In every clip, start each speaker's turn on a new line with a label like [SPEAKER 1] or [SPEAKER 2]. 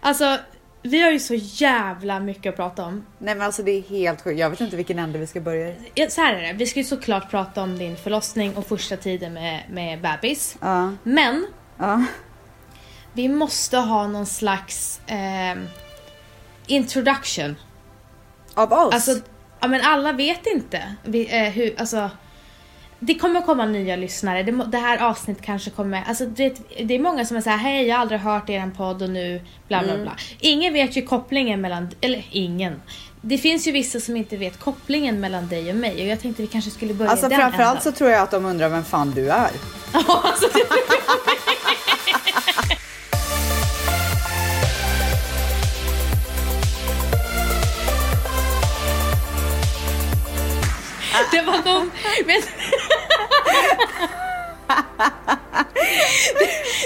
[SPEAKER 1] Alltså, vi har ju så jävla mycket att prata om.
[SPEAKER 2] Nej men alltså det är helt sjukt. Jag vet inte vilken ände vi ska börja i.
[SPEAKER 1] Så här är det, vi ska ju såklart prata om din förlossning och första tiden med, med bebis.
[SPEAKER 2] Ja.
[SPEAKER 1] Men
[SPEAKER 2] Ja.
[SPEAKER 1] vi måste ha någon slags ehm, introduction.
[SPEAKER 2] Av oss?
[SPEAKER 1] Alltså, ja men alla vet inte vi, eh, hur, alltså. Det kommer komma nya lyssnare, det, det här avsnittet kanske kommer, alltså det, det är många som är såhär, hej jag har aldrig hört er podd och nu bla bla bla. Ingen vet ju kopplingen mellan, eller ingen. Det finns ju vissa som inte vet kopplingen mellan dig och mig och jag tänkte vi kanske skulle börja
[SPEAKER 2] alltså
[SPEAKER 1] i den
[SPEAKER 2] framförallt så tror jag att de undrar vem fan du är.
[SPEAKER 1] det- var någon... Men...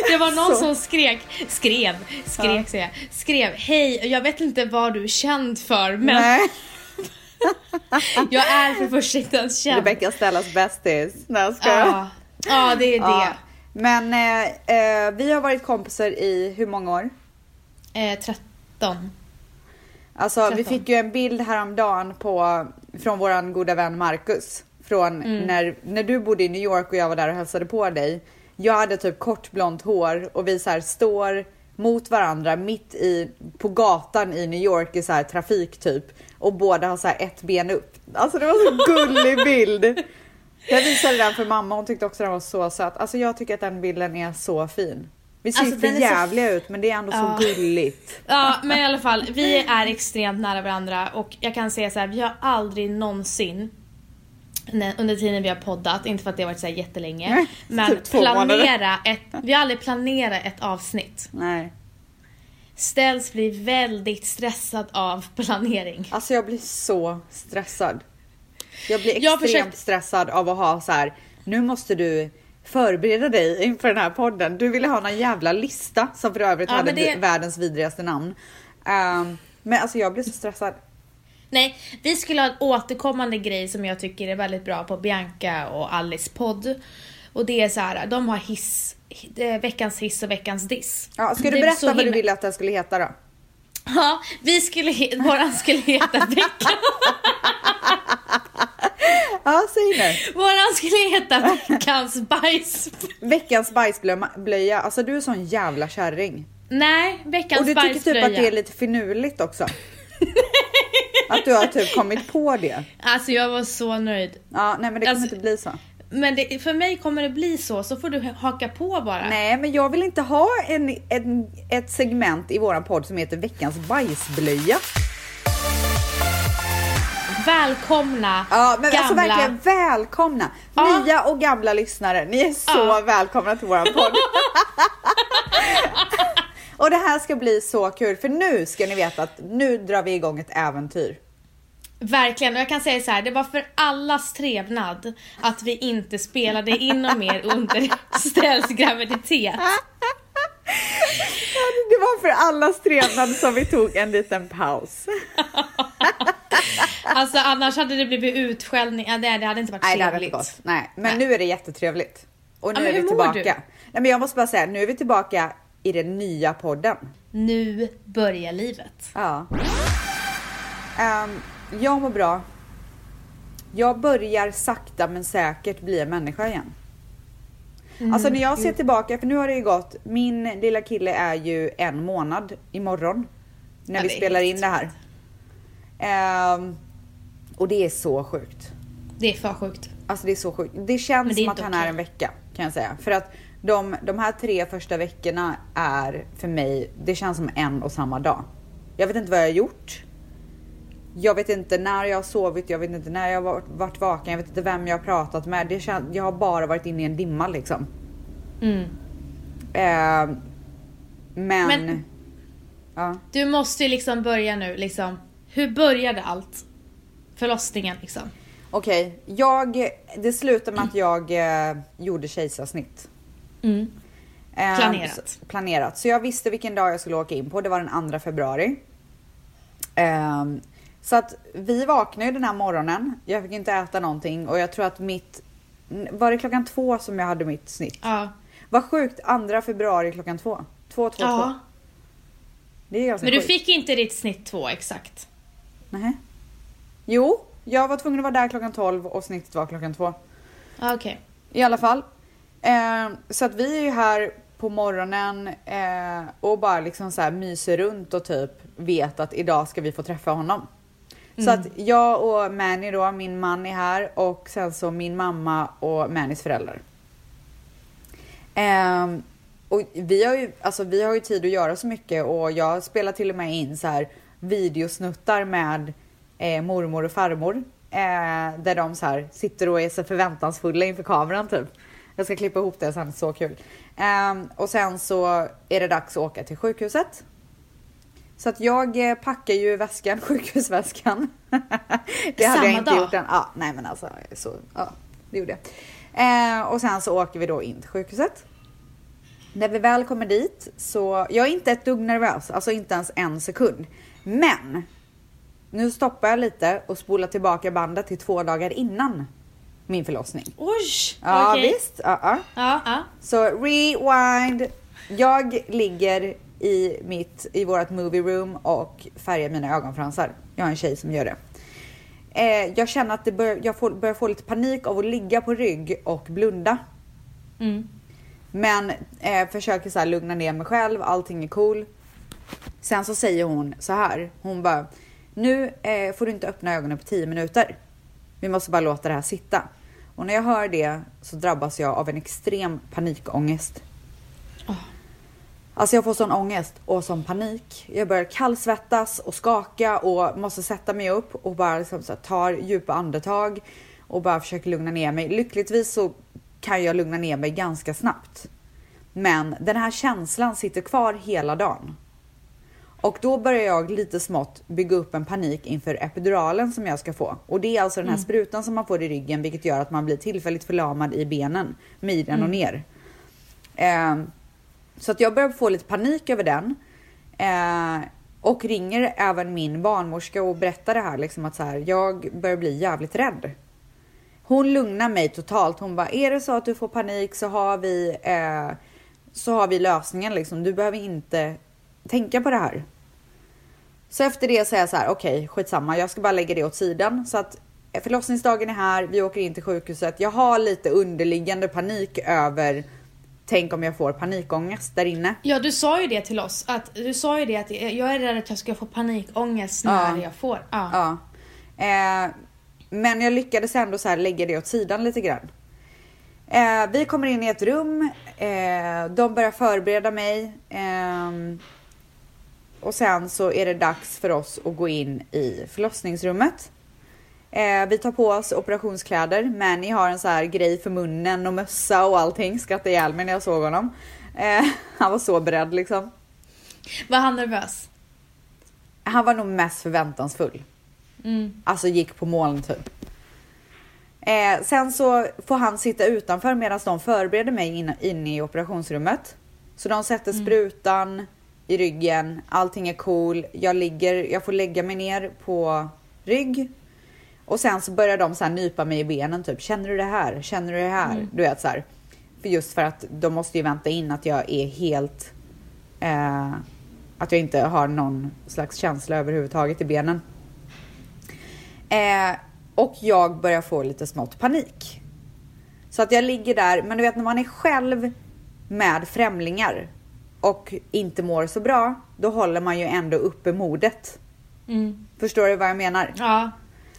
[SPEAKER 1] Det var någon som skrek, skrev, skrek
[SPEAKER 2] Ja.
[SPEAKER 1] säger jag, skrev hej, jag vet inte vad du är känd för men
[SPEAKER 2] Nej.
[SPEAKER 1] jag är för första inte ens känd.
[SPEAKER 2] Rebecca Stellas bästis. Nej jag skojar.
[SPEAKER 1] Ja, ja det är det.
[SPEAKER 2] Ja. Men eh, eh, vi har varit kompisar i hur många år?
[SPEAKER 1] Eh, 13.
[SPEAKER 2] Alltså vi
[SPEAKER 1] 13.
[SPEAKER 2] fick ju en bild häromdagen på, från våran goda vän Marcus. Från
[SPEAKER 1] Mm.
[SPEAKER 2] när, när du bodde i New York och jag var där och hälsade på dig. Jag hade typ kort blont hår och vi så står mot varandra mitt i, på gatan i New York i så här trafik typ. Och båda har så här ett ben upp. Alltså det var så gullig bild. Jag visade den för mamma, hon tyckte också den var så söt. Alltså jag tycker att den bilden är så fin. Vi ser
[SPEAKER 1] Alltså,
[SPEAKER 2] för
[SPEAKER 1] är så
[SPEAKER 2] jävliga ut men det är ändå
[SPEAKER 1] Ja.
[SPEAKER 2] så gulligt.
[SPEAKER 1] Ja, men i alla fall, vi är extremt nära varandra och jag kan säga så här, vi har aldrig någonsin under tiden vi har poddat, inte för att det har varit så här jättelänge,
[SPEAKER 2] Nej,
[SPEAKER 1] men
[SPEAKER 2] typ
[SPEAKER 1] planera ett, vi har aldrig planerat ett avsnitt.
[SPEAKER 2] Nej.
[SPEAKER 1] Ställs blir väldigt stressad av planering.
[SPEAKER 2] Alltså jag blir så stressad. Jag blir
[SPEAKER 1] Jag
[SPEAKER 2] extremt
[SPEAKER 1] försökt-
[SPEAKER 2] stressad av att ha så här. nu måste du förbereda dig inför den här podden. Du ville ha någon jävla lista som för övrigt
[SPEAKER 1] Ja,
[SPEAKER 2] hade
[SPEAKER 1] det-
[SPEAKER 2] världens vidrigaste namn. Ehm, men alltså jag blir så stressad.
[SPEAKER 1] Nej, vi skulle ha en återkommande grej som jag tycker är väldigt bra på Bianca och Alice podd. Och det är så här, de har hiss, eh, veckans hiss och veckans diss.
[SPEAKER 2] Ja, ska du berätta vad du
[SPEAKER 1] himla-
[SPEAKER 2] ville att den skulle heta då?
[SPEAKER 1] Ja, vi skulle, våran skulle heta veckan.
[SPEAKER 2] Ja, säg nu.
[SPEAKER 1] Våran skulle heta veckans bajs.
[SPEAKER 2] Veckans bajsblöja. Alltså du är sån jävla kärring.
[SPEAKER 1] Nej, veckans
[SPEAKER 2] Och du tycker typ
[SPEAKER 1] bajsblöja.
[SPEAKER 2] att det är lite finurligt också. att du har typ kommit på det.
[SPEAKER 1] Alltså jag var så nöjd.
[SPEAKER 2] Ja, nej men det kommer
[SPEAKER 1] Alltså-
[SPEAKER 2] inte bli så.
[SPEAKER 1] Men det, för mig kommer det bli så, så får du haka på bara.
[SPEAKER 2] Nej, men jag vill inte ha en, en, ett segment i våran podd som heter veckans bajsblöja.
[SPEAKER 1] Välkomna
[SPEAKER 2] Ja, men
[SPEAKER 1] gamla...
[SPEAKER 2] alltså verkligen välkomna.
[SPEAKER 1] Ja.
[SPEAKER 2] Nya och gamla lyssnare. Ni är så
[SPEAKER 1] Ja.
[SPEAKER 2] välkomna till våran podd. och det här ska bli så kul för nu ska ni veta att nu drar vi igång ett äventyr.
[SPEAKER 1] Verkligen, och jag kan säga så här, det var för allas trevnad att vi inte spelade in något mer under Stells graviditet.
[SPEAKER 2] Det var för allas trevnad som vi tog en liten paus.
[SPEAKER 1] Alltså annars hade det blivit utskällning, ja, det, det hade inte varit
[SPEAKER 2] Nej, det hade
[SPEAKER 1] trevligt.
[SPEAKER 2] inte. Nej, men
[SPEAKER 1] Nej.
[SPEAKER 2] nu är det jättetrevligt. Och nu
[SPEAKER 1] Ja,
[SPEAKER 2] är vi tillbaka.
[SPEAKER 1] du?
[SPEAKER 2] Nej, men jag måste bara säga, nu är vi tillbaka i den nya podden.
[SPEAKER 1] Nu börjar livet.
[SPEAKER 2] Ja. Ehm, jag mår bra. Jag börjar sakta men säkert bli en människa igen. Alltså när jag ser tillbaka, för nu har det ju gått, min lilla kille är ju en månad imorgon. När
[SPEAKER 1] Ja,
[SPEAKER 2] vi spelar in det här. Ehm, och det är så sjukt.
[SPEAKER 1] Det är för sjukt.
[SPEAKER 2] Alltså det är så sjukt. Det känns
[SPEAKER 1] det är
[SPEAKER 2] som att han är
[SPEAKER 1] okej.
[SPEAKER 2] en vecka kan jag säga. För att de, de här tre första veckorna är för mig, det känns som en och samma dag. Jag vet inte vad jag har gjort. Jag vet inte när jag har sovit, jag vet inte när jag har varit, vaken, jag vet inte vem jag har pratat med. Det kän, jag har bara varit inne i en dimma liksom.
[SPEAKER 1] Mm.
[SPEAKER 2] Eh, men...
[SPEAKER 1] Men-
[SPEAKER 2] ja.
[SPEAKER 1] Du måste ju liksom börja nu, liksom. Hur började allt? Förlossningen liksom.
[SPEAKER 2] Okej, jag... Det slutade med att jag eh, gjorde kejsarsnitt.
[SPEAKER 1] Mm.
[SPEAKER 2] Ehm,
[SPEAKER 1] Planerat.
[SPEAKER 2] Så, planerat. Så jag visste vilken dag jag skulle åka in på. Det var den 2 februari. Ehm, så att vi vaknade den här morgonen. Jag fick inte äta någonting och jag tror att mitt... Var det klockan två som jag hade mitt snitt?
[SPEAKER 1] Ja.
[SPEAKER 2] Vad sjukt, 2 februari klockan två. Två, två, två.
[SPEAKER 1] Ja.
[SPEAKER 2] Det är ganska
[SPEAKER 1] Men du
[SPEAKER 2] sjukt.
[SPEAKER 1] fick inte ditt snitt två exakt?
[SPEAKER 2] Nej. Jo, jag var tvungen att vara där klockan 12 och snittet var klockan 2.
[SPEAKER 1] Ah, Okej.
[SPEAKER 2] I alla fall. Eh, så att vi är ju här på morgonen eh, och bara liksom så här myser runt och typ vet att idag ska vi få träffa honom. Så att jag och Manny då, min man är här och sen så min mamma och Mannys föräldrar. Ehm, och vi har, ju, alltså vi har ju tid att göra så mycket och jag spelar till och med in så här videosnuttar med eh, mormor och farmor. Eh, där de så här sitter och är så förväntansfulla inför kameran typ. Jag ska klippa ihop det sen, så kul. Ehm, och sen så är det dags att åka till sjukhuset. Så att jag eh, packar ju väskan, sjukhusväskan. det hade
[SPEAKER 1] Samma
[SPEAKER 2] jag inte
[SPEAKER 1] dag?
[SPEAKER 2] gjort än. Ja, nej men alltså så, ja, det gjorde jag. Eh, och sen så åker vi då in till sjukhuset. När vi väl kommer dit så, jag är inte ett dugg nervös, alltså inte ens en sekund. Men nu stoppar jag lite och spolar tillbaka bandet till två dagar innan min förlossning.
[SPEAKER 1] Oj!
[SPEAKER 2] Ja
[SPEAKER 1] okej.
[SPEAKER 2] visst, ja, ja.
[SPEAKER 1] Ja, ja.
[SPEAKER 2] Så rewind. Jag ligger i, mitt, i vårt movie room och färgar mina ögonfransar. Jag har en tjej som gör det. Eh, jag känner att det bör, jag får, börjar få lite panik av att ligga på rygg och blunda.
[SPEAKER 1] Mm.
[SPEAKER 2] Men eh, försöker så lugna ner mig själv, allting är cool. Sen så säger hon så här, hon bara Nu eh, får du inte öppna ögonen på 10 minuter. Vi måste bara låta det här sitta. Och när jag hör det så drabbas jag av en extrem panikångest.
[SPEAKER 1] Oh.
[SPEAKER 2] Alltså jag får sån ångest och sån panik. Jag börjar kallsvettas och skaka och måste sätta mig upp och bara liksom så här tar djupa andetag och bara försöker lugna ner mig. Lyckligtvis så kan jag lugna ner mig ganska snabbt. Men den här känslan sitter kvar hela dagen. Och då börjar jag lite smått bygga upp en panik inför epiduralen som jag ska få. Och det är alltså den här sprutan som man får i ryggen vilket gör att man blir tillfälligt förlamad i benen, midjan och ner. Ehm, så att jag börjar få lite panik över den. Eh, och ringer även min barnmorska och berättar det här liksom att så här, jag börjar bli jävligt rädd. Hon lugnar mig totalt. Hon bara, är det så att du får panik så har vi, eh, så har vi lösningen liksom. Du behöver inte tänka på det här. Så efter det säger jag så här, okej skitsamma, jag ska bara lägga det åt sidan. Så att förlossningsdagen är här, vi åker in till sjukhuset. Jag har lite underliggande panik över, tänk om jag får panikångest där inne.
[SPEAKER 1] Ja, du sa ju det till oss. Att, du sa ju det att jag är rädd att jag ska få panikångest när
[SPEAKER 2] Ja.
[SPEAKER 1] jag får. Ja.
[SPEAKER 2] Ja. Eh, men jag lyckades ändå så här lägga det åt sidan lite grann. Eh, vi kommer in i ett rum. Eh, de börjar förbereda mig. Och sen så är det dags för oss att gå in i förlossningsrummet. Eh, vi tar på oss operationskläder. Manny har en så här grej för munnen och mössa och allting. Skrattade ihjäl mig när jag såg honom. Eh, han var så beredd liksom.
[SPEAKER 1] Var han nervös?
[SPEAKER 2] Han var nog mest förväntansfull.
[SPEAKER 1] Mm.
[SPEAKER 2] Alltså gick på moln typ. Eh, sen så får han sitta utanför medan de förbereder mig in, in i operationsrummet. Så de sätter sprutan i ryggen, allting är cool. Jag, ligger, jag får lägga mig ner på rygg. Och sen så börjar de så här nypa mig i benen typ. Känner du det här? Känner du det här? Du vet så här. För just för att de måste ju vänta in att jag är helt... Eh, att jag inte har någon slags känsla överhuvudtaget i benen. Eh, och jag börjar få lite smått panik. Så att jag ligger där, men du vet när man är själv med främlingar och inte mår så bra, då håller man ju ändå uppe modet.
[SPEAKER 1] Mm.
[SPEAKER 2] Förstår du vad jag menar?
[SPEAKER 1] Ja.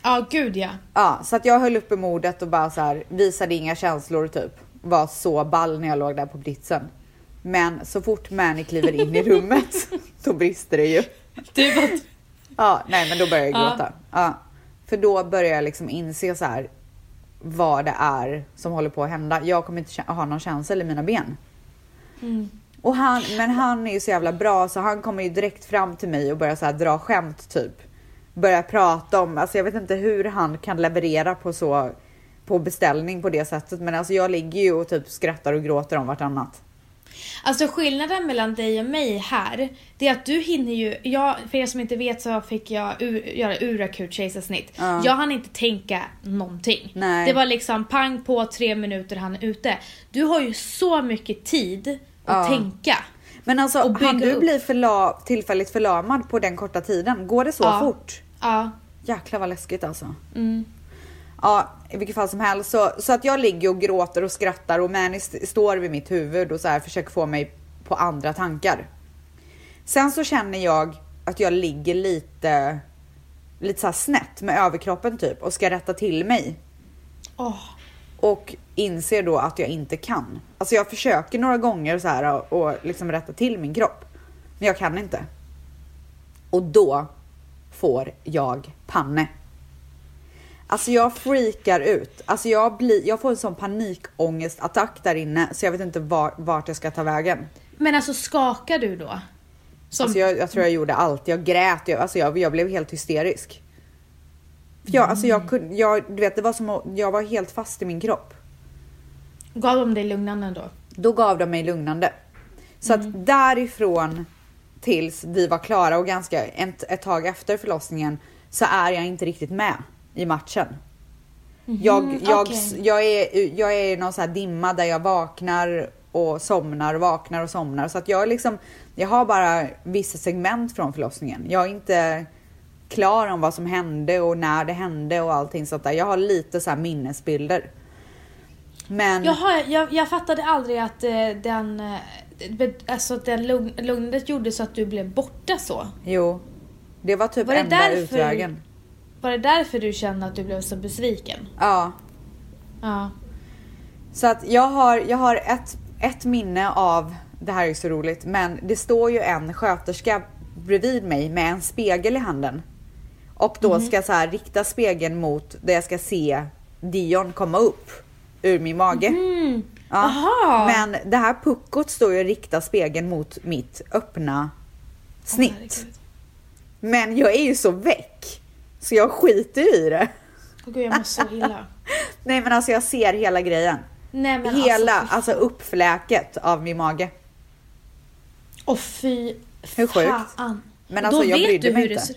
[SPEAKER 1] Ja, gud ja.
[SPEAKER 2] Ja, så att jag höll uppe modet och bara så här visade inga känslor typ. Var så ball när jag låg där på britsen. Men så fort Mani kliver in i rummet, då brister det ju.
[SPEAKER 1] Du var...
[SPEAKER 2] Ja, nej men då börjar jag
[SPEAKER 1] Ja.
[SPEAKER 2] gråta. Ja. För då börjar jag liksom inse så här vad det är som håller på att hända. Jag kommer inte ha någon känsla i mina ben.
[SPEAKER 1] Mm.
[SPEAKER 2] Och han, men han är ju så jävla bra så han kommer ju direkt fram till mig och börjar så här dra skämt typ. Börjar prata om, alltså jag vet inte hur han kan leverera på så på beställning på det sättet men alltså jag ligger ju och typ skrattar och gråter om vartannat.
[SPEAKER 1] Alltså skillnaden mellan dig och mig här, det är att du hinner ju, jag, för er som inte vet så fick jag ur, göra urakut kejsarsnitt.
[SPEAKER 2] Ja.
[SPEAKER 1] Jag hann inte tänka någonting.
[SPEAKER 2] Nej.
[SPEAKER 1] Det var liksom pang på, tre minuter han är ute. Du har ju så mycket tid att
[SPEAKER 2] Ja.
[SPEAKER 1] tänka.
[SPEAKER 2] Men alltså,
[SPEAKER 1] Och bygga
[SPEAKER 2] du
[SPEAKER 1] upp.
[SPEAKER 2] bli förla tillfälligt förlamad på den korta tiden? Går det så
[SPEAKER 1] Ja.
[SPEAKER 2] fort?
[SPEAKER 1] Ja.
[SPEAKER 2] Jäklar vad läskigt alltså.
[SPEAKER 1] Mm.
[SPEAKER 2] Ja, i vilket fall som helst. Så, så att jag ligger och gråter och skrattar och Mani st- står vid mitt huvud och så här försöker få mig på andra tankar. Sen så känner jag att jag ligger lite, lite så här snett med överkroppen typ och ska rätta till mig.
[SPEAKER 1] Åh.
[SPEAKER 2] Och inser då att jag inte kan. Alltså jag försöker några gånger så här och, och liksom rätta till min kropp. Men jag kan inte. Och då får jag panne. Alltså jag freakar ut. Alltså jag, blir, jag får en sån panikångestattack där inne så jag vet inte var, vart jag ska ta vägen.
[SPEAKER 1] Men alltså skakar du då? Som,
[SPEAKER 2] Alltså jag, jag tror jag gjorde allt. Jag grät, jag, alltså jag, jag blev helt hysterisk. För jag, alltså jag, kunde, jag, du vet, det var som att jag var helt fast i min kropp.
[SPEAKER 1] Gav de dig lugnande då?
[SPEAKER 2] Då gav de mig lugnande. Så att därifrån tills vi var klara och ganska ett, ett tag efter förlossningen så är jag inte riktigt med i matchen. Jag, jag,
[SPEAKER 1] okej.
[SPEAKER 2] jag, är, jag är i någon så här dimma där jag vaknar och somnar, vaknar och somnar. Så att jag liksom, jag har bara vissa segment från förlossningen. Jag är inte klar om vad som hände och när det hände och allting sånt där. Jag har lite så här minnesbilder. Men...
[SPEAKER 1] Jaha, jag, jag fattade aldrig att eh, den, eh, alltså den lugn, lugnet gjorde så att du blev borta så.
[SPEAKER 2] Jo, det var typ
[SPEAKER 1] Var det
[SPEAKER 2] enda
[SPEAKER 1] därför-
[SPEAKER 2] utvägen.
[SPEAKER 1] Var det därför du kände att du blev så besviken?
[SPEAKER 2] Ja,
[SPEAKER 1] Ja.
[SPEAKER 2] så att jag har, jag har ett, ett minne av, det här är ju så roligt, men det står ju en sköterska bredvid mig med en spegel i handen. Och då ska jag så här rikta spegeln mot där jag ska se Dion komma upp ur min mage.
[SPEAKER 1] Mm.
[SPEAKER 2] Ja.
[SPEAKER 1] Aha.
[SPEAKER 2] Men det här puckot står ju och riktar spegeln mot mitt öppna snitt.
[SPEAKER 1] Herregud.
[SPEAKER 2] Men jag är ju så väck. Så jag skiter i det.
[SPEAKER 1] Åh gud, jag mår så illa.
[SPEAKER 2] Nej men alltså jag ser hela grejen.
[SPEAKER 1] Nej men
[SPEAKER 2] hela,
[SPEAKER 1] alltså.
[SPEAKER 2] alltså, uppfläket av min mage.
[SPEAKER 1] Åh fy
[SPEAKER 2] Hur sjukt?
[SPEAKER 1] fan.
[SPEAKER 2] Men alltså
[SPEAKER 1] då
[SPEAKER 2] jag brydde mig inte.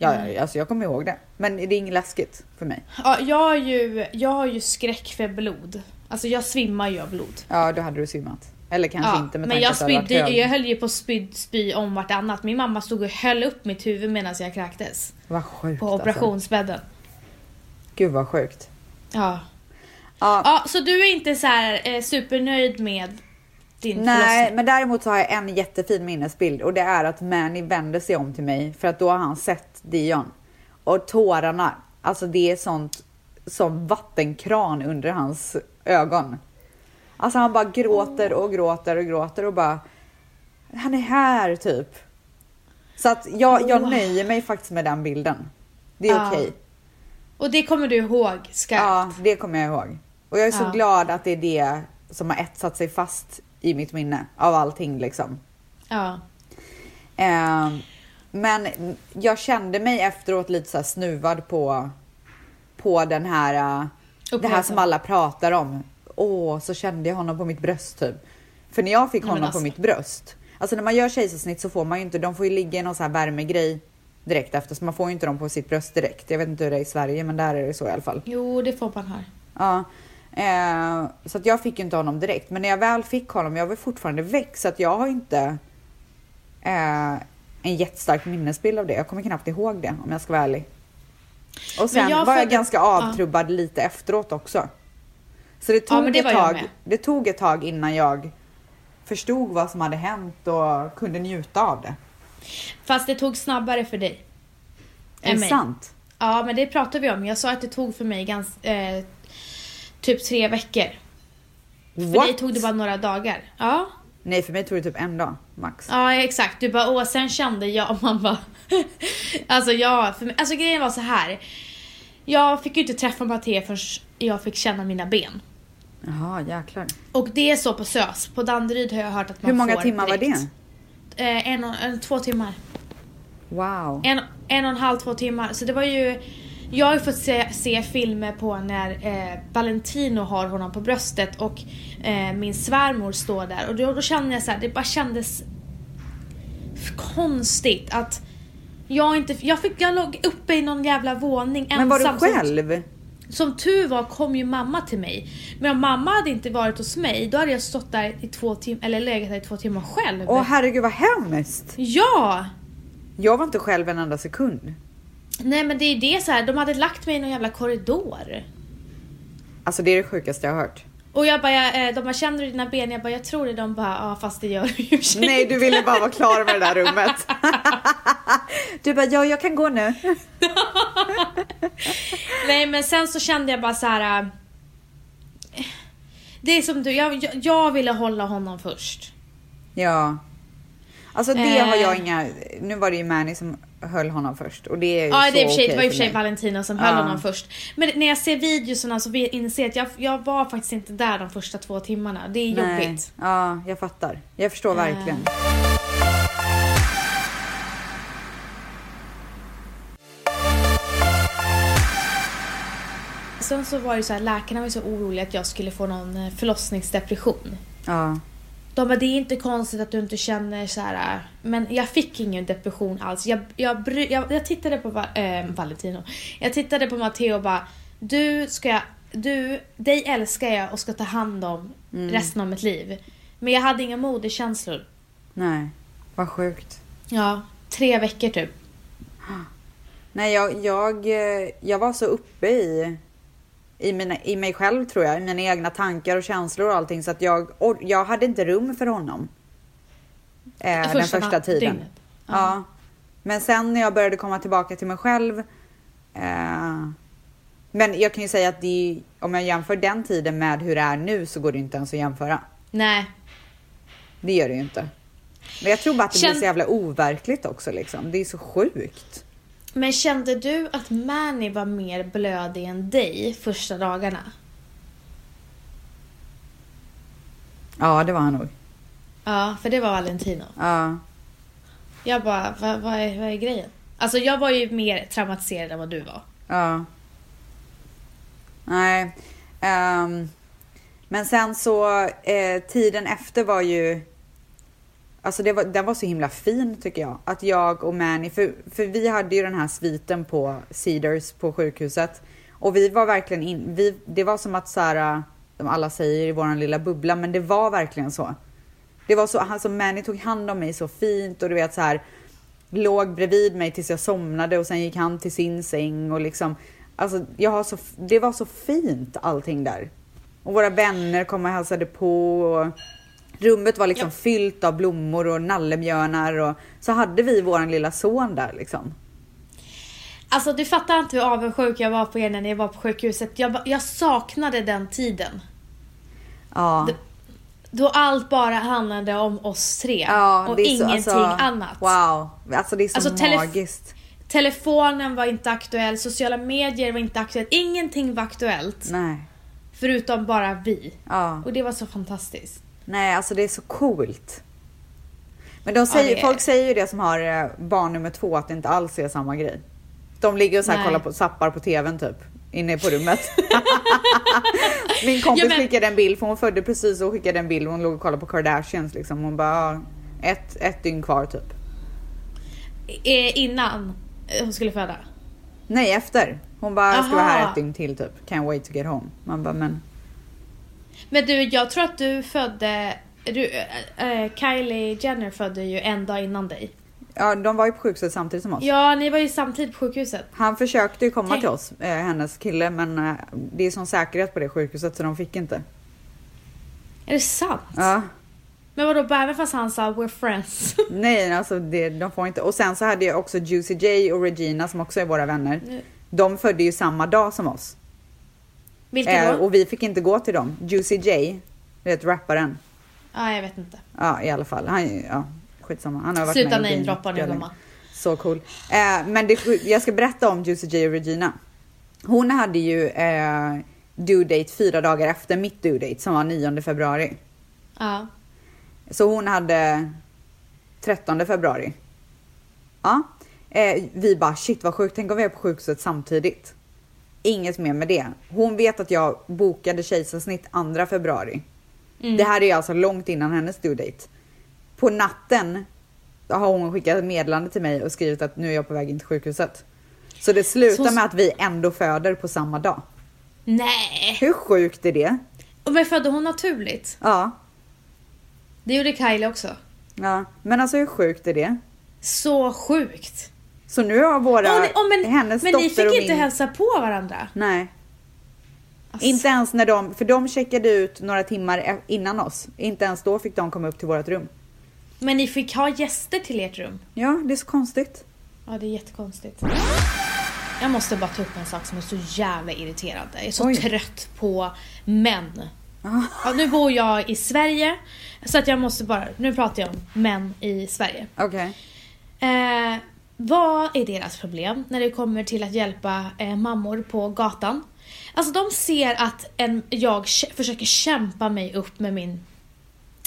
[SPEAKER 1] Ser-
[SPEAKER 2] Ja,
[SPEAKER 1] Mm.
[SPEAKER 2] ja, alltså jag kommer ihåg det. Men det är inget läskigt för mig.
[SPEAKER 1] Ja, jag har ju, jag har ju skräck för blod. Alltså jag svimmar ju av blod.
[SPEAKER 2] Ja, då hade du svimmat. Eller kanske
[SPEAKER 1] Ja,
[SPEAKER 2] inte med
[SPEAKER 1] men jag spydde, jag höll ju på att spy, spy om vartannat. Min mamma stod och höll upp mitt huvud medan jag kräktes.
[SPEAKER 2] Vad sjukt
[SPEAKER 1] På
[SPEAKER 2] alltså.
[SPEAKER 1] operationsbädden.
[SPEAKER 2] Gud vad sjukt.
[SPEAKER 1] Ja.
[SPEAKER 2] Ja,
[SPEAKER 1] ja. Så du är inte så här eh, supernöjd med din
[SPEAKER 2] nej,
[SPEAKER 1] förlossning?
[SPEAKER 2] men däremot så har jag en jättefin minnesbild och det är att Manny vänder sig om till mig för att då har han sett Dion. Och tårarna, alltså det är sånt som vattenkran under hans ögon. Alltså han bara gråter och gråter och gråter och bara han är här typ. Så att jag, jag nöjer mig faktiskt med den bilden. Det är
[SPEAKER 1] Ja.
[SPEAKER 2] okej.
[SPEAKER 1] Och det kommer du ihåg skarpt?
[SPEAKER 2] Ja, det kommer jag ihåg. Och jag är så
[SPEAKER 1] Ja.
[SPEAKER 2] glad att det är det som har etsat sig fast i mitt minne av allting liksom.
[SPEAKER 1] Ja.
[SPEAKER 2] Ehm, men jag kände mig efteråt lite så snuvad på, på den här, äh, det här som alla pratar om. Åh, så kände jag honom på mitt bröst typ. För när jag fick honom
[SPEAKER 1] alltså.
[SPEAKER 2] på mitt bröst. Alltså när man gör kejsarsnitt så får man ju inte, de får ju ligga i någon så här värmegrej direkt efter. Så man får ju inte dem på sitt bröst direkt. Jag vet inte hur det är i Sverige men där är det så i alla fall.
[SPEAKER 1] Jo, det får man här.
[SPEAKER 2] Ja, eh, så att jag fick ju inte honom direkt. Men när jag väl fick honom, jag var fortfarande väck så att jag har inte eh, en jättestark minnesbild av det. Jag kommer knappt ihåg det om jag ska vara ärlig. Och sen
[SPEAKER 1] jag
[SPEAKER 2] var jag ganska
[SPEAKER 1] ja.
[SPEAKER 2] avtrubbad lite efteråt också. Så det tog,
[SPEAKER 1] men det
[SPEAKER 2] ett tag, det tog ett tag innan jag förstod vad som hade hänt och kunde njuta av det.
[SPEAKER 1] Fast det tog snabbare för dig.
[SPEAKER 2] Är det sant?
[SPEAKER 1] Ja, men det pratade vi om. Jag sa att det tog för mig ganska, eh, typ tre veckor. För
[SPEAKER 2] What?
[SPEAKER 1] dig tog det bara några dagar. Ja,
[SPEAKER 2] Nej, för mig tog det typ en dag max.
[SPEAKER 1] ja exakt. Du bara, åh, sen kände jag, man bara... alltså ja, för mig, alltså grejen var så här. Jag fick ju inte träffa Matteo förrän jag fick känna mina ben.
[SPEAKER 2] Jaha, jäklar.
[SPEAKER 1] Och det är så på SÖS. På Danderyd har jag hört att man
[SPEAKER 2] Hur många
[SPEAKER 1] får
[SPEAKER 2] timmar var
[SPEAKER 1] direkt.
[SPEAKER 2] det?
[SPEAKER 1] Eh, en, och, en, två timmar.
[SPEAKER 2] Wow.
[SPEAKER 1] En, en och en halv, två timmar. Så det var ju... Jag har fått se, se filmer på när eh, Valentino har honom på bröstet och eh, min svärmor står där. Och då, då kände jag så här, det bara kändes konstigt att jag inte... Jag, fick, jag låg uppe i någon jävla våning
[SPEAKER 2] Men var du
[SPEAKER 1] ensam,
[SPEAKER 2] själv?
[SPEAKER 1] Som tur var kom ju mamma till mig. Men om mamma hade inte varit hos mig, då hade jag stått där i två timmar, eller legat där i två timmar själv.
[SPEAKER 2] Åh herregud vad hemskt!
[SPEAKER 1] Ja!
[SPEAKER 2] Jag var inte själv en enda sekund.
[SPEAKER 1] Nej men det är det så här, de hade lagt mig i någon jävla korridor.
[SPEAKER 2] Alltså det är det sjukaste jag har hört.
[SPEAKER 1] Och jag bara, eh, de bara känner du dina ben? Jag bara, jag tror det. De bara, ja fast det gör du ju
[SPEAKER 2] Nej, du
[SPEAKER 1] inte."
[SPEAKER 2] ville bara vara klar med det där rummet. Du bara, ja jag kan gå nu.
[SPEAKER 1] Nej men sen så kände jag bara så här. äh, Det är som du, jag, jag, jag ville hålla honom först.
[SPEAKER 2] Ja. Alltså det har jag
[SPEAKER 1] Eh.
[SPEAKER 2] inga, nu var det ju Manny som höll honom först och det är ju
[SPEAKER 1] Ja
[SPEAKER 2] så
[SPEAKER 1] det, är för sig,
[SPEAKER 2] okej
[SPEAKER 1] det var i och
[SPEAKER 2] för
[SPEAKER 1] sig
[SPEAKER 2] mig.
[SPEAKER 1] Valentina som höll
[SPEAKER 2] Ja.
[SPEAKER 1] honom först. Men när jag ser videorna så inser jag att jag, jag var faktiskt inte där de första två timmarna. Det är
[SPEAKER 2] Nej.
[SPEAKER 1] jobbigt.
[SPEAKER 2] Ja, jag fattar. Jag förstår
[SPEAKER 1] Eh.
[SPEAKER 2] verkligen.
[SPEAKER 1] Sen så var det så här, läkarna var så oroliga att jag skulle få någon eh, förlossningsdepression.
[SPEAKER 2] Ja.
[SPEAKER 1] De bara, det är inte konstigt att du inte känner så här. äh." Men jag fick ingen depression alls. Jag, jag, jag, jag tittade på Va- eh, Valentino. Jag tittade på Matteo och bara, du ska du, dig älskar jag och ska ta hand om resten av mitt liv. Men jag hade inga moderkänslor.
[SPEAKER 2] Nej, vad sjukt.
[SPEAKER 1] Ja, tre veckor typ.
[SPEAKER 2] Nej, jag, jag, eh, jag var så uppe i, i, mina, i mig själv tror jag, i mina egna tankar och känslor och allting så att jag, jag hade inte rum för honom. Eh, den
[SPEAKER 1] Första
[SPEAKER 2] första
[SPEAKER 1] na-
[SPEAKER 2] tiden.
[SPEAKER 1] dygnet.
[SPEAKER 2] Ja. Men sen när jag började komma tillbaka till mig själv. Eh, men jag kan ju säga att det, om jag jämför den tiden med hur det är nu så går det inte ens att jämföra.
[SPEAKER 1] Nej.
[SPEAKER 2] Det gör det ju inte. Men jag tror bara att det blir
[SPEAKER 1] Känn-
[SPEAKER 2] så jävla overkligt också liksom. Det är så sjukt.
[SPEAKER 1] Men kände du att Manny var mer blödig än dig första dagarna?
[SPEAKER 2] Ja, det var han nog.
[SPEAKER 1] Ja, för det var Valentino.
[SPEAKER 2] Ja.
[SPEAKER 1] Jag bara, vad, vad, är, vad är grejen? Alltså jag var ju mer traumatiserad än vad du var.
[SPEAKER 2] Ja. Nej. ehm, men sen så eh, tiden efter var ju. Alltså det var, den var så himla fin tycker jag. Att jag och Manny, för, för vi hade ju den här sviten på Cedars på sjukhuset. Och vi var verkligen in, vi, det var som att så här, de alla säger i våran lilla bubbla, men det var verkligen så. Det var så, alltså Manny tog hand om mig så fint och du vet så här låg bredvid mig tills jag somnade och sen gick han till sin säng och liksom alltså jag har så, det var så fint allting där. Och våra vänner kom och hälsade på och rummet var liksom
[SPEAKER 1] Ja.
[SPEAKER 2] fyllt av blommor och nallebjörnar och så hade vi våran lilla son där liksom.
[SPEAKER 1] Alltså du fattar inte hur avundsjuk jag var på er när ni var på sjukhuset. Jag, jag saknade den tiden.
[SPEAKER 2] Ja.
[SPEAKER 1] Det- Då allt bara handlade om oss tre.
[SPEAKER 2] ja
[SPEAKER 1] och
[SPEAKER 2] så-
[SPEAKER 1] ingenting
[SPEAKER 2] alltså,
[SPEAKER 1] annat.
[SPEAKER 2] Wow, alltså det är så
[SPEAKER 1] Alltså, telef-
[SPEAKER 2] magiskt.
[SPEAKER 1] Telefonen var inte aktuell, sociala medier var inte aktuellt. Ingenting var aktuellt.
[SPEAKER 2] Nej.
[SPEAKER 1] Förutom bara vi.
[SPEAKER 2] Ja.
[SPEAKER 1] Och det var så fantastiskt.
[SPEAKER 2] Nej, alltså det är så coolt. Men de säger,
[SPEAKER 1] är-
[SPEAKER 2] folk säger ju det som har eh, barn nummer två att det inte alls är samma grej. De ligger och så kollar på, zappar på tvn typ. Inne på rummet. Min kompis
[SPEAKER 1] Ja, men-
[SPEAKER 2] skickade en bild, för hon födde precis och skickade en bild hon låg och kollade på Kardashians liksom. Hon bara, ja, ett, ett dygn kvar typ.
[SPEAKER 1] Eh, innan eh, hon skulle föda.
[SPEAKER 2] Nej, efter. Hon bara, jag ska vara här ett dygn till typ. Can't wait to get home. Man bara, men
[SPEAKER 1] Men du, jag tror att du födde... Du, eh, Kylie Jenner födde ju en dag innan dig.
[SPEAKER 2] ja, de var ju på sjukhuset samtidigt som oss.
[SPEAKER 1] Ja, ni var ju samtidigt på sjukhuset.
[SPEAKER 2] Han försökte ju komma
[SPEAKER 1] Tänk-
[SPEAKER 2] till oss, eh, hennes kille, men eh, det är sån säkerhet på det sjukhuset så de fick inte.
[SPEAKER 1] Är det sant?
[SPEAKER 2] Ja,
[SPEAKER 1] Men vadå, bara även fast han sa we're friends?
[SPEAKER 2] nej, alltså det, de får inte. Och sen så hade jag också Juicy J och Regina som också är våra vänner. De födde ju samma dag som oss.
[SPEAKER 1] Vilken
[SPEAKER 2] Eh,
[SPEAKER 1] då?
[SPEAKER 2] och vi fick inte gå till dem. Juicy J, du vet rapparen.
[SPEAKER 1] Ja, jag vet inte.
[SPEAKER 2] Ja, i alla fall. Han, ja, skitsamma. Han har varit
[SPEAKER 1] Sluta namedroppa nu gumman.
[SPEAKER 2] Så cool. Eh, men det, jag ska berätta om Juicy J och Regina. Hon hade ju eh, due date fyra dagar efter mitt due date som var 9 februari.
[SPEAKER 1] Ja.
[SPEAKER 2] Så hon hade 13 februari. Ja. Eh, vi bara shit vad sjukt, tänk om vi är på sjukhuset samtidigt. Inget mer med det. Hon vet att jag bokade kejsarsnitt 2 februari.
[SPEAKER 1] Mm.
[SPEAKER 2] Det här är alltså långt innan hennes due date. På natten har hon skickat ett meddelande till mig och skrivit att nu är jag på väg in till sjukhuset. Så det slutar
[SPEAKER 1] Så-
[SPEAKER 2] med att vi ändå föder på samma dag.
[SPEAKER 1] Nej!
[SPEAKER 2] Hur sjukt är det?
[SPEAKER 1] Och Men födde hon naturligt?
[SPEAKER 2] Ja.
[SPEAKER 1] Det gjorde Kylie också.
[SPEAKER 2] Ja, men alltså hur sjukt är det?
[SPEAKER 1] Så sjukt!
[SPEAKER 2] Så nu har våra,
[SPEAKER 1] ni- åh, men
[SPEAKER 2] hennes
[SPEAKER 1] men
[SPEAKER 2] dotter
[SPEAKER 1] ni fick
[SPEAKER 2] och
[SPEAKER 1] inte
[SPEAKER 2] min...
[SPEAKER 1] hälsa på varandra?
[SPEAKER 2] Nej,
[SPEAKER 1] Alltså,
[SPEAKER 2] inte ens när de, för de checkade ut några timmar e- innan oss. Inte ens då fick de komma upp till vårt rum.
[SPEAKER 1] Men ni fick ha gäster till ert rum?
[SPEAKER 2] Ja, det är så konstigt.
[SPEAKER 1] Ja, det är jättekonstigt. Jag måste bara ta upp en sak som är så jävla irriterande. Jag är så
[SPEAKER 2] Oj.
[SPEAKER 1] trött på män.
[SPEAKER 2] Ja.
[SPEAKER 1] Ja, nu bor jag i Sverige, så att jag måste bara... Nu pratar jag om män i Sverige.
[SPEAKER 2] Okej.
[SPEAKER 1] Eh, vad är deras problem när det kommer till att hjälpa eh, mammor på gatan? Alltså de ser att en, jag försöker kämpa mig upp med min,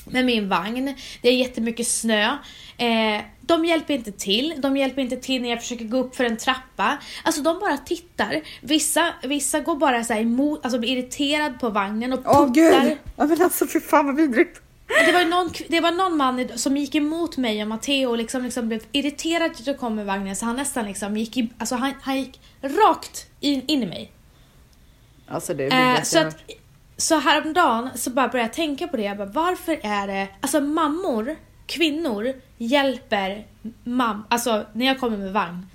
[SPEAKER 1] med min vagn. Det är jättemycket snö. Eh, de hjälper inte till. De hjälper inte till när jag försöker gå upp för en trappa. Alltså de bara tittar. Vissa, vissa går bara så här emot, alltså blir irriterad på vagnen och
[SPEAKER 2] Åh
[SPEAKER 1] puttar.
[SPEAKER 2] gud! Ja men alltså fy fan vad vidrigt.
[SPEAKER 1] Det var, någon, det var någon man som gick emot mig och Matteo och liksom, liksom blev irriterad att jag kom med vagnen så han nästan liksom gick, i, alltså han, han gick rakt in, in i mig.
[SPEAKER 2] Alltså det är
[SPEAKER 1] Eh, så, att, så häromdagen så bara började jag tänka på det. Jag bara, varför är det... Alltså mammor, kvinnor hjälper mam... Alltså när jag kommer med vagn.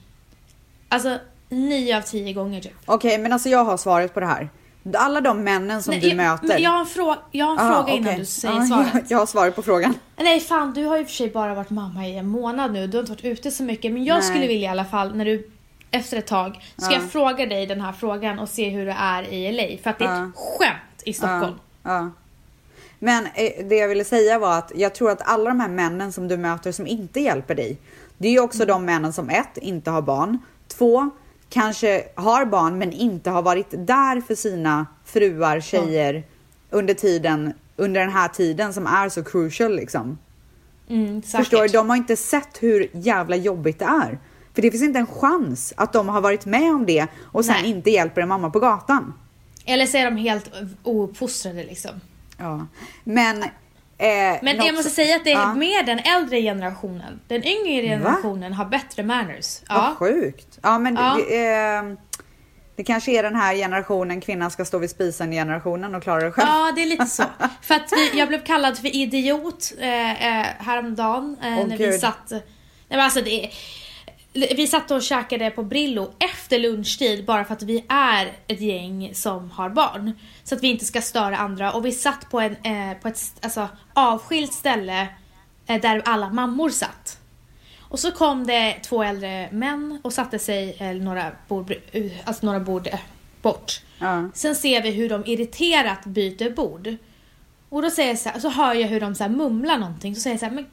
[SPEAKER 1] Alltså nio av tio gånger typ.
[SPEAKER 2] Okej men alltså jag har svaret på det här. Alla de männen som
[SPEAKER 1] Nej,
[SPEAKER 2] du
[SPEAKER 1] jag,
[SPEAKER 2] möter.
[SPEAKER 1] Jag har en, frå, jag har en
[SPEAKER 2] Ah,
[SPEAKER 1] fråga innan
[SPEAKER 2] okej.
[SPEAKER 1] du säger
[SPEAKER 2] Ja,
[SPEAKER 1] svaret.
[SPEAKER 2] Jag, jag har svaret på frågan.
[SPEAKER 1] Nej fan, du har ju för sig bara varit mamma i en månad nu. Du har inte varit ute så mycket. Men jag
[SPEAKER 2] Nej.
[SPEAKER 1] skulle vilja i alla fall, när du efter ett tag, ska
[SPEAKER 2] Ja.
[SPEAKER 1] jag fråga dig den här frågan och se hur det är i LA. För att det är ett
[SPEAKER 2] Ja.
[SPEAKER 1] skämt i Stockholm.
[SPEAKER 2] Ja, ja. Men eh, det jag ville säga var att jag tror att alla de här männen som du möter som inte hjälper dig. Det är ju också de männen som ett, inte har barn. Två, kanske har barn men inte har varit där för sina fruar, tjejer under tiden, under den här tiden som är så crucial liksom.
[SPEAKER 1] Mm.
[SPEAKER 2] Förstår du? De har inte sett hur jävla jobbigt det är. För det finns inte en chans att de har varit med om det och sen
[SPEAKER 1] Nej.
[SPEAKER 2] inte hjälper en mamma på gatan.
[SPEAKER 1] Eller så är de helt ouppfostrade liksom.
[SPEAKER 2] Ja. Men... Eh,
[SPEAKER 1] Men jag måste säga att det är
[SPEAKER 2] Ja.
[SPEAKER 1] mer den äldre generationen. Den yngre generationen har bättre manners.
[SPEAKER 2] Vad
[SPEAKER 1] Ja.
[SPEAKER 2] sjukt. Ja men
[SPEAKER 1] Ja.
[SPEAKER 2] Det, eh, det kanske är den här generationen, kvinnan ska stå vid spisen generationen och klara det själv.
[SPEAKER 1] Ja, det är lite så. För att vi, jag blev kallad för idiot eh, eh, häromdagen eh,
[SPEAKER 2] Åh,
[SPEAKER 1] när vi
[SPEAKER 2] Gud.
[SPEAKER 1] satt... Nej men alltså det är, Vi satt och käkade på Brillo efter lunchtid bara för att vi är ett gäng som har barn. Så att vi inte ska störa andra och vi satt på, en, eh, på ett alltså, avskilt ställe eh, där alla mammor satt. Och så kom det två äldre män och satte sig eh, några bord, eh, alltså några bord eh, bort.
[SPEAKER 2] Ja.
[SPEAKER 1] Sen ser vi hur de irriterat byter bord. Och då säger jag så, här, så hör jag hur de så mumlar någonting. Så säger jag så här, men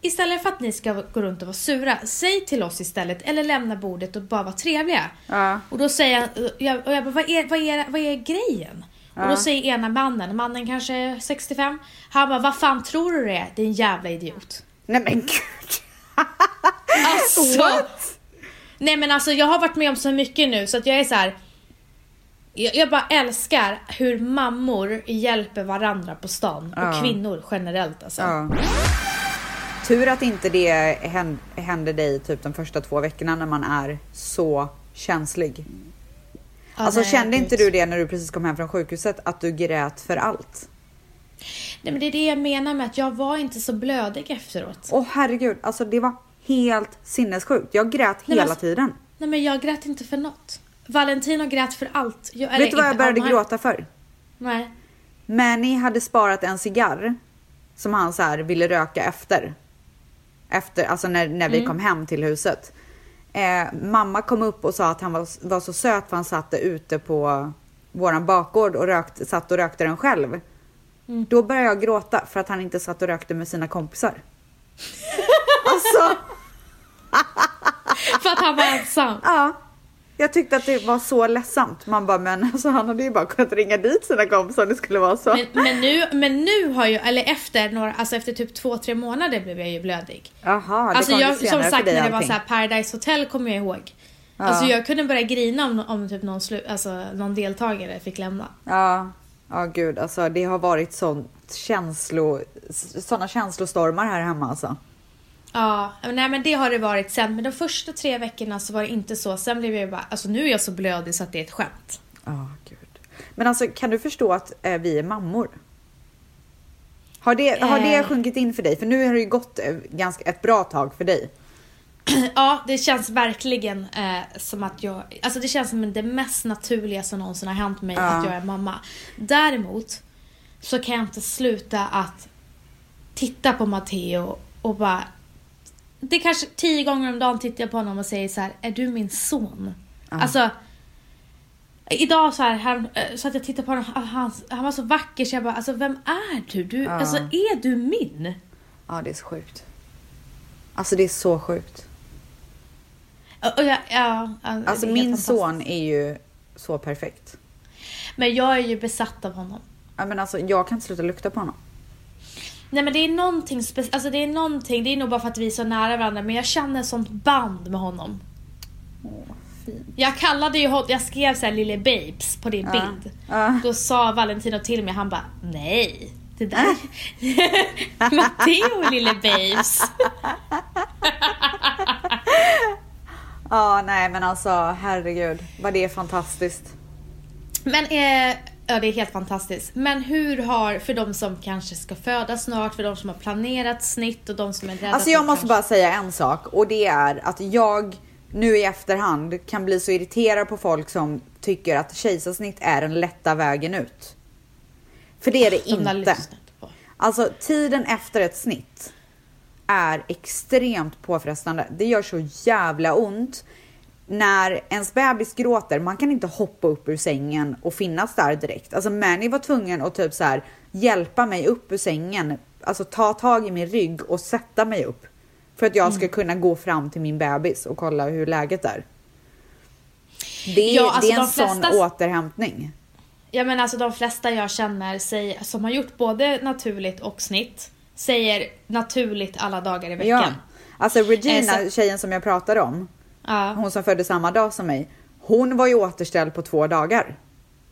[SPEAKER 1] istället för att ni ska gå runt och vara sura, säg till oss istället. Eller lämna bordet och bara vara trevliga.
[SPEAKER 2] Ja.
[SPEAKER 1] Och då säger jag, och jag bara, vad är, vad är, vad är grejen? Och
[SPEAKER 2] Ja.
[SPEAKER 1] då säger ena mannen, mannen kanske är 65, han bara, vad fan tror du det är? Din jävla idiot.
[SPEAKER 2] Nej men gud.
[SPEAKER 1] Alltså!
[SPEAKER 2] What?
[SPEAKER 1] Nej men alltså jag har varit med om så mycket nu så att jag är så här. Jag, jag bara älskar hur mammor hjälper varandra på stan.
[SPEAKER 2] Ja.
[SPEAKER 1] Och kvinnor generellt alltså.
[SPEAKER 2] Tur att inte det hän- händer dig typ de första två veckorna när man är så känslig.
[SPEAKER 1] Ja,
[SPEAKER 2] alltså
[SPEAKER 1] nej,
[SPEAKER 2] kände inte du det när du precis kom hem från sjukhuset att du grät för allt?
[SPEAKER 1] Nej men det är det jag menar med att jag var inte så blödig efteråt.
[SPEAKER 2] Åh herregud, alltså det var helt sinnessjukt. Jag grät
[SPEAKER 1] men
[SPEAKER 2] hela
[SPEAKER 1] alltså-
[SPEAKER 2] tiden.
[SPEAKER 1] Nej men jag grät inte för något. Valentino grät för allt. Jag,
[SPEAKER 2] Vet du vad jag började gråta för?
[SPEAKER 1] Nej.
[SPEAKER 2] Manny hade sparat en cigarr som han så här ville röka efter. Efter, alltså när, när vi kom hem till huset. Eh, mamma kom upp och sa att han var, var så söt för han satt ute på våran bakgård och rökt, satt och rökte den själv. Då började jag gråta för att han inte satt och rökte med sina kompisar. alltså,
[SPEAKER 1] För att han var ensam.
[SPEAKER 2] ja. Jag tyckte att det var så ledsamt. Man bara, men alltså, han hade ju bara kunnat ringa dit sina kompisar om det skulle vara så.
[SPEAKER 1] Men, men, nu, men nu har jag, eller efter några, alltså efter typ två, tre månader blev jag ju blödig.
[SPEAKER 2] Jaha, det
[SPEAKER 1] Alltså
[SPEAKER 2] kom
[SPEAKER 1] jag, som sagt när det var så här Paradise Hotel kommer jag ihåg.
[SPEAKER 2] Ja.
[SPEAKER 1] Alltså jag kunde börja grina om, om typ någon, slu, alltså, någon deltagare fick lämna.
[SPEAKER 2] Ja, ja gud alltså det har varit sånt känslo, såna känslostormar här hemma alltså.
[SPEAKER 1] Ja, nej men det har det varit sen. Men de första tre veckorna så var det inte så. Sen blev jag bara, alltså nu är jag så blödig så att det är ett skämt.
[SPEAKER 2] Ja, gud. Men alltså kan du förstå att eh, vi är mammor? Har det, har det
[SPEAKER 1] Eh.
[SPEAKER 2] sjunkit in för dig? För nu har det ju gått eh, ganska ett bra tag för dig.
[SPEAKER 1] Ja, det känns verkligen eh, som att jag, alltså det känns som det mest naturliga som någonsin har hänt mig
[SPEAKER 2] Ja.
[SPEAKER 1] att jag är mamma. Däremot så kan jag inte sluta att titta på Matteo och bara, det är kanske tio gånger om dagen tittar jag på honom och säger så här: är du min son? Alltså, Idag så här, han, eh, så att jag tittar på honom, han, han, var så vacker så jag bara, alltså vem är du? du Alltså är du min?
[SPEAKER 2] Ja, det är så sjukt. Alltså det är så sjukt.
[SPEAKER 1] Och, jag, ja,
[SPEAKER 2] Alltså min son är ju så perfekt.
[SPEAKER 1] Men jag är ju besatt av honom.
[SPEAKER 2] Ja, men alltså jag kan inte sluta lukta på honom.
[SPEAKER 1] Nej men det är någonting speciellt, alltså det är någonting, det är nog bara för att vi är så nära varandra men jag känner ett sånt band med honom.
[SPEAKER 2] Åh, fint.
[SPEAKER 1] Jag kallade ju honom, jag skrev såhär lille babes på din
[SPEAKER 2] Ja.
[SPEAKER 1] bild.
[SPEAKER 2] Ja.
[SPEAKER 1] Då sa Valentino till mig, han bara nej. Det där Matteo lille babes.
[SPEAKER 2] Ja, nej men alltså herregud vad det är fantastiskt.
[SPEAKER 1] Men eh, ja det är helt fantastiskt. Men hur har, för de som kanske ska föda snart, för de som har planerat snitt och de som är rädda
[SPEAKER 2] Alltså jag måste
[SPEAKER 1] kanske-
[SPEAKER 2] bara säga en sak och det är att jag nu i efterhand kan bli så irriterad på folk som tycker att kejsarsnitt är den lätta vägen ut. För det är det
[SPEAKER 1] De
[SPEAKER 2] inte. Alltså tiden efter ett snitt är extremt påfrestande. Det gör så jävla ont. När ens bebis gråter, man kan inte hoppa upp ur sängen och finnas där direkt. Alltså Manny var tvungen att typ så här hjälpa mig upp ur sängen, alltså ta tag i min rygg och sätta mig upp. För att jag
[SPEAKER 1] Mm.
[SPEAKER 2] ska kunna gå fram till min bebis och kolla hur läget är. Det är,
[SPEAKER 1] Ja, alltså
[SPEAKER 2] det är en
[SPEAKER 1] de
[SPEAKER 2] sån
[SPEAKER 1] flesta-
[SPEAKER 2] återhämtning.
[SPEAKER 1] Ja men alltså de flesta jag känner säger, som har gjort både naturligt och snitt säger naturligt alla dagar i
[SPEAKER 2] Ja.
[SPEAKER 1] veckan.
[SPEAKER 2] Alltså Regina,
[SPEAKER 1] Eh, så-
[SPEAKER 2] tjejen som jag pratade om,
[SPEAKER 1] Ja,
[SPEAKER 2] hon som föddes samma dag som mig, hon var ju återställd på två dagar.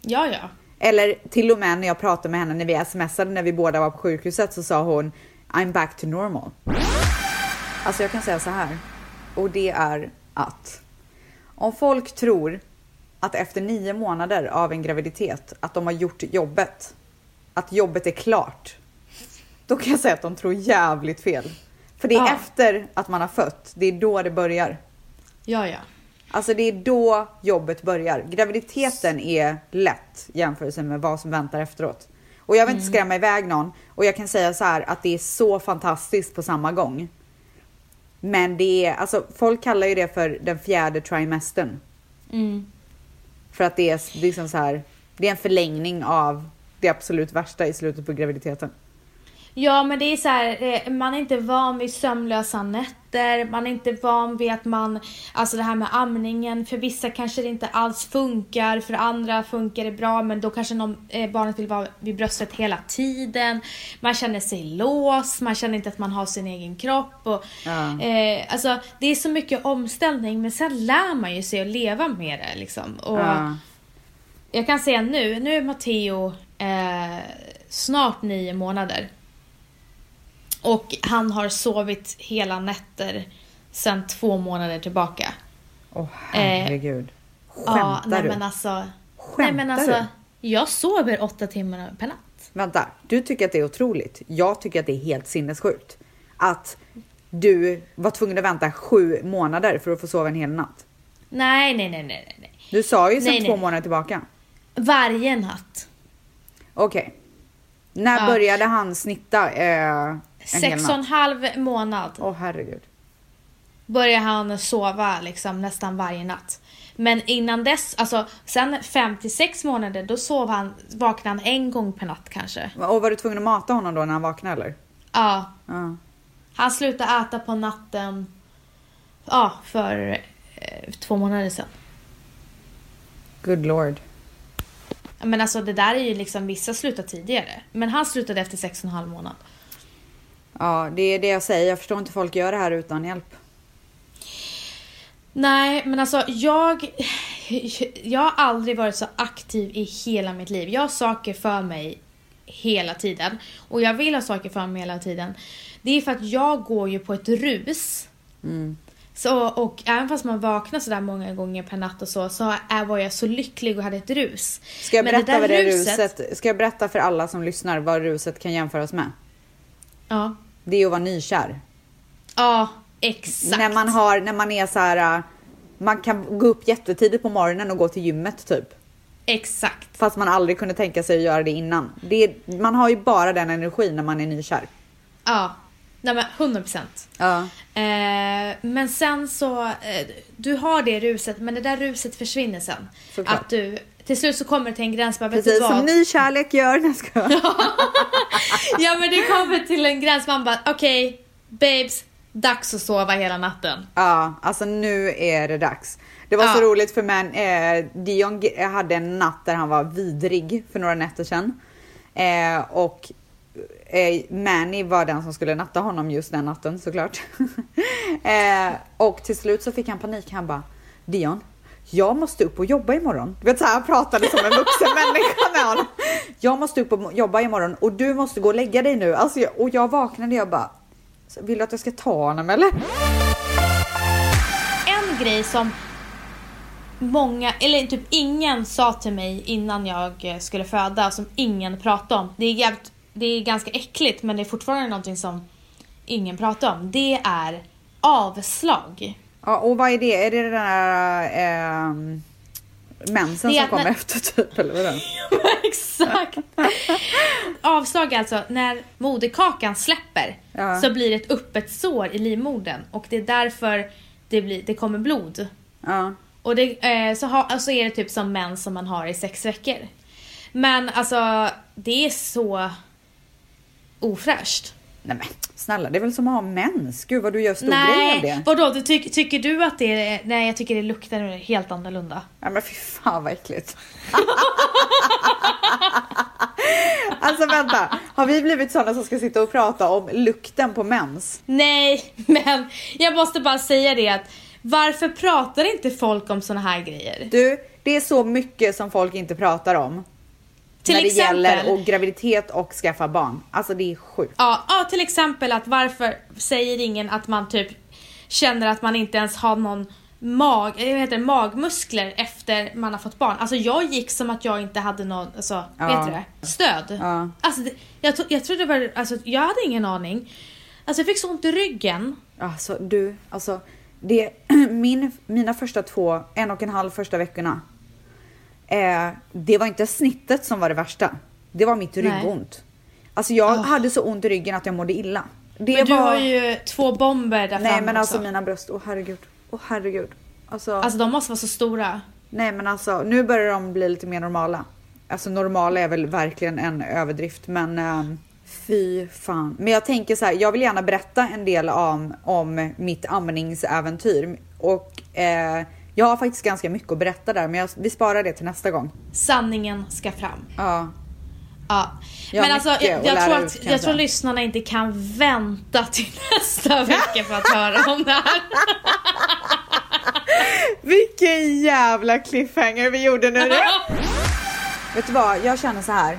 [SPEAKER 1] ja. ja.
[SPEAKER 2] Eller till och med när jag pratade med henne när vi smsade när vi båda var på sjukhuset så sa hon I'm back to normal. Alltså jag kan säga så här och det är att om folk tror att efter nio månader av en graviditet att de har gjort jobbet, att jobbet är klart, då kan jag säga att de tror jävligt fel. För det är
[SPEAKER 1] Ja.
[SPEAKER 2] efter att man har fött, det är då det börjar.
[SPEAKER 1] Ja, ja.
[SPEAKER 2] Alltså det är då jobbet börjar. Graviditeten är lätt jämfört med vad som väntar efteråt. Och jag vill inte skrämma iväg någon och jag kan säga så här att det är så fantastiskt på samma gång. Men det är, alltså folk kallar ju det för den fjärde trimestern.
[SPEAKER 1] Mm.
[SPEAKER 2] För att det är liksom så här, det är en förlängning av det absolut värsta i slutet på graviditeten.
[SPEAKER 1] Ja men det är så här, eh, man är inte van vid sömnlösa nätter, man är inte van vid att man, alltså det här med amningen, för vissa kanske det inte alls funkar, för andra funkar det bra men då kanske någon, eh, barnet vill vara vid bröstet hela tiden. Man känner sig låst, man känner inte att man har sin egen kropp. Och,
[SPEAKER 2] Ja.
[SPEAKER 1] eh, alltså det är så mycket omställning men sen lär man ju sig att leva med det liksom. Och,
[SPEAKER 2] Ja.
[SPEAKER 1] jag kan säga nu, nu är Matteo eh, snart nio månader. Och han har sovit hela nätter sedan två månader tillbaka.
[SPEAKER 2] Åh herregud.
[SPEAKER 1] ja,
[SPEAKER 2] Skämtar
[SPEAKER 1] nej
[SPEAKER 2] du?
[SPEAKER 1] men alltså. nej
[SPEAKER 2] Skämtar
[SPEAKER 1] men alltså.
[SPEAKER 2] du?
[SPEAKER 1] Jag sover åtta timmar per natt.
[SPEAKER 2] Vänta, du tycker att det är otroligt. Jag tycker att det är helt sinnessjukt. Att du var tvungen att vänta sju månader för att få sova en hel natt.
[SPEAKER 1] Nej, nej, nej, nej, nej, nej.
[SPEAKER 2] Du sa ju sedan
[SPEAKER 1] Nej,
[SPEAKER 2] två
[SPEAKER 1] nej.
[SPEAKER 2] månader tillbaka.
[SPEAKER 1] Varje natt.
[SPEAKER 2] Okej. När
[SPEAKER 1] Ja.
[SPEAKER 2] började han snitta eh,
[SPEAKER 1] Sex och en halv månad
[SPEAKER 2] Åh herregud.
[SPEAKER 1] börjar han sova liksom nästan varje natt. Men innan dess, alltså sen fem till sex månader, då sov han, vaknade han en gång per natt kanske.
[SPEAKER 2] Och var du tvungen att mata honom då när han vaknade eller?
[SPEAKER 1] Ja,
[SPEAKER 2] Ja.
[SPEAKER 1] han slutade äta på natten, ja, för eh, två månader sedan.
[SPEAKER 2] Good lord.
[SPEAKER 1] Men alltså det där är ju liksom, vissa slutar tidigare. Men han slutade efter sex och en halv månad.
[SPEAKER 2] Ja, det är det jag säger. Jag förstår inte folk gör det här utan hjälp.
[SPEAKER 1] Nej, men alltså jag... Jag har aldrig varit så aktiv i hela mitt liv. Jag har saker för mig hela tiden. Och jag vill ha saker för mig hela tiden. Det är för att jag går ju på ett rus. Så, och även fast man vaknar sådär många gånger per natt och så, så är, var jag så lycklig och hade ett rus.
[SPEAKER 2] Ska jag
[SPEAKER 1] det
[SPEAKER 2] berätta
[SPEAKER 1] där
[SPEAKER 2] vad det
[SPEAKER 1] ruset-
[SPEAKER 2] ruset... Ska jag berätta för alla som lyssnar vad ruset kan jämföras med?
[SPEAKER 1] Ja.
[SPEAKER 2] Det är att vara nykär.
[SPEAKER 1] Ja, exakt.
[SPEAKER 2] När man har, när man är så här, äh, man kan gå upp jättetidigt på morgonen och gå till gymmet typ.
[SPEAKER 1] Exakt.
[SPEAKER 2] Fast man aldrig kunde tänka sig att göra det innan. Det, är- man har ju bara den energin när man är nykär.
[SPEAKER 1] Ja. Nej men 100 procent.
[SPEAKER 2] Ja.
[SPEAKER 1] Eh, men sen så, eh, du har det ruset men det där ruset försvinner sen.
[SPEAKER 2] Såklart.
[SPEAKER 1] Att du, till slut så kommer det till en gräns, vet
[SPEAKER 2] Precis
[SPEAKER 1] vad?
[SPEAKER 2] som nykärlek gör. Nej, jag skojar.
[SPEAKER 1] Ja men det kommer till en gräns, man bara okej, babes, dags att sova hela natten.
[SPEAKER 2] Ja, alltså nu är det dags. Det var så
[SPEAKER 1] Ja.
[SPEAKER 2] roligt för man, eh, Dion hade en natt där han var vidrig för några nätter sedan. Eh, och eh, Manny var den som skulle natta honom just den natten såklart. eh, och till slut så fick han panik. Han bara Dion, jag måste upp och jobba imorgon. Du vet så här, han pratade som en vuxen människa med honom. Jag måste upp och jobba imorgon och du måste gå och lägga dig nu. Alltså, och jag vaknade och jag bara, vill du att jag ska ta honom eller?
[SPEAKER 1] En grej som många, eller typ ingen sa till mig innan jag eh, skulle föda, som ingen pratade om. Det är, jävligt, det är ganska äckligt men det är fortfarande någonting som ingen pratar om. Det är avslag.
[SPEAKER 2] Ja, och vad är det? Är det den där ehm, mensen
[SPEAKER 1] Det är
[SPEAKER 2] som kommer
[SPEAKER 1] när-
[SPEAKER 2] efter typ? Eller vadå?
[SPEAKER 1] Exakt! Avslag är alltså när moderkakan släpper
[SPEAKER 2] Ja.
[SPEAKER 1] så blir det ett öppet sår i livmodern och det är därför det, blir, det kommer blod.
[SPEAKER 2] Ja.
[SPEAKER 1] Och det, eh, så, ha, så är det typ som mens som man har i sex veckor. Men alltså det är så ofräscht.
[SPEAKER 2] Nej men snälla, det är väl som att ha mens? Gud vad du gör stor grej av det.
[SPEAKER 1] vadå? Du tyck, tycker du att det är... Nej, jag tycker det luktar helt annorlunda.
[SPEAKER 2] Ja men fy fan vad äckligt. alltså vänta, har vi blivit sådana som ska sitta och prata om lukten på mens?
[SPEAKER 1] Nej, men jag måste bara säga det att varför pratar inte folk om såna här grejer?
[SPEAKER 2] Du, det är så mycket som folk inte pratar om.
[SPEAKER 1] Till
[SPEAKER 2] när det
[SPEAKER 1] exempel-
[SPEAKER 2] gäller och graviditet och skaffa barn. Alltså det är sjukt.
[SPEAKER 1] Ja, ja, till exempel att varför säger ingen att man typ känner att man inte ens har någon mag, eh, vad heter magmuskler efter man har fått barn. Alltså jag gick som att jag inte hade någon, alltså,
[SPEAKER 2] Ja.
[SPEAKER 1] vet du det? Stöd.
[SPEAKER 2] Ja.
[SPEAKER 1] Alltså jag, jag trodde var, alltså jag hade ingen aning. Alltså jag fick så ont i ryggen.
[SPEAKER 2] Alltså du, alltså det, min, mina första två, en och en halv första veckorna. Eh, det var inte snittet som var det värsta. Det var mitt
[SPEAKER 1] Nej.
[SPEAKER 2] ryggont. Alltså jag
[SPEAKER 1] Oh.
[SPEAKER 2] hade så ont i ryggen att jag mådde illa. Det
[SPEAKER 1] Men du
[SPEAKER 2] var...
[SPEAKER 1] har ju två bomber där
[SPEAKER 2] Nej
[SPEAKER 1] framme
[SPEAKER 2] men alltså
[SPEAKER 1] också.
[SPEAKER 2] mina bröst, åh herregud. Åh herregud. Alltså,
[SPEAKER 1] Alltså de måste vara så stora.
[SPEAKER 2] nej men alltså nu börjar de bli lite mer normala. Alltså normala är väl verkligen en överdrift men ehm, fy fan. Men jag tänker så här, jag vill gärna berätta en del om, om mitt amningsäventyr och eh, jag har faktiskt ganska mycket att berätta där men jag, vi sparar det till nästa gång.
[SPEAKER 1] Sanningen ska fram.
[SPEAKER 2] Ja,
[SPEAKER 1] Ja.
[SPEAKER 2] Jag har
[SPEAKER 1] Men alltså jag, jag, tror
[SPEAKER 2] ut,
[SPEAKER 1] att,
[SPEAKER 2] kan
[SPEAKER 1] jag tror lyssnarna inte kan vänta till nästa vecka för att höra om det här.
[SPEAKER 2] vilken jävla cliffhanger vi gjorde nu. Vet du vad, jag känner så här.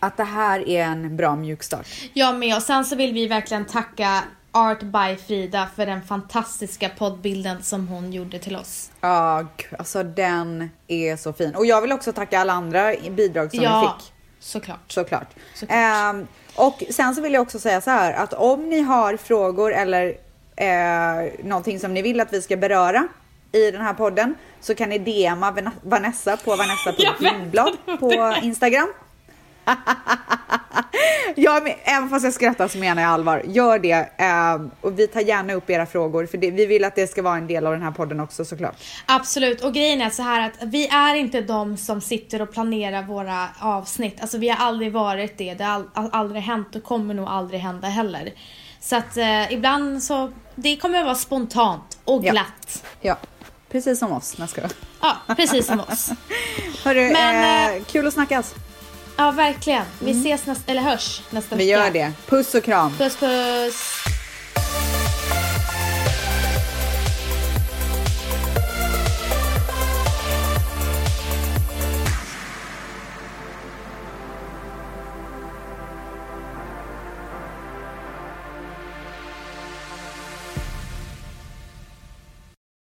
[SPEAKER 2] Att det här är en bra mjukstart.
[SPEAKER 1] Jag med och sen så vill vi verkligen tacka Art by Frida för den fantastiska poddbilden som hon gjorde till oss.
[SPEAKER 2] Ja, alltså den är så fin. Och jag vill också tacka alla andra bidrag som vi
[SPEAKER 1] ja,
[SPEAKER 2] fick.
[SPEAKER 1] såklart.
[SPEAKER 2] Såklart.
[SPEAKER 1] Såklart.
[SPEAKER 2] Ehm, och sen så vill jag också säga så här att om ni har frågor eller eh, någonting som ni vill att vi ska beröra i den här podden så kan ni DMa Van- Vanessa på vanessa.lindblad på Instagram. Ja, men, även fast jag skrattar så menar jag allvar. Gör det ehm, och vi tar gärna upp era frågor för det, vi vill att det ska vara en del av den här podden också såklart.
[SPEAKER 1] Absolut, och grejen är så här att vi är inte de som sitter och planerar våra avsnitt. Alltså vi har aldrig varit det, det har all, all- aldrig hänt och kommer nog aldrig hända heller. Så att eh, ibland så, det kommer att vara spontant och
[SPEAKER 2] Ja.
[SPEAKER 1] glatt.
[SPEAKER 2] Ja, precis som oss. Jag skojar.
[SPEAKER 1] Ja, precis som oss.
[SPEAKER 2] Hörru,
[SPEAKER 1] Men,
[SPEAKER 2] eh, kul att snackas.
[SPEAKER 1] Ja, verkligen. Vi ses nästa, eller hörs nästa
[SPEAKER 2] Vi
[SPEAKER 1] vecka.
[SPEAKER 2] gör det. Puss och kram.
[SPEAKER 1] Puss puss.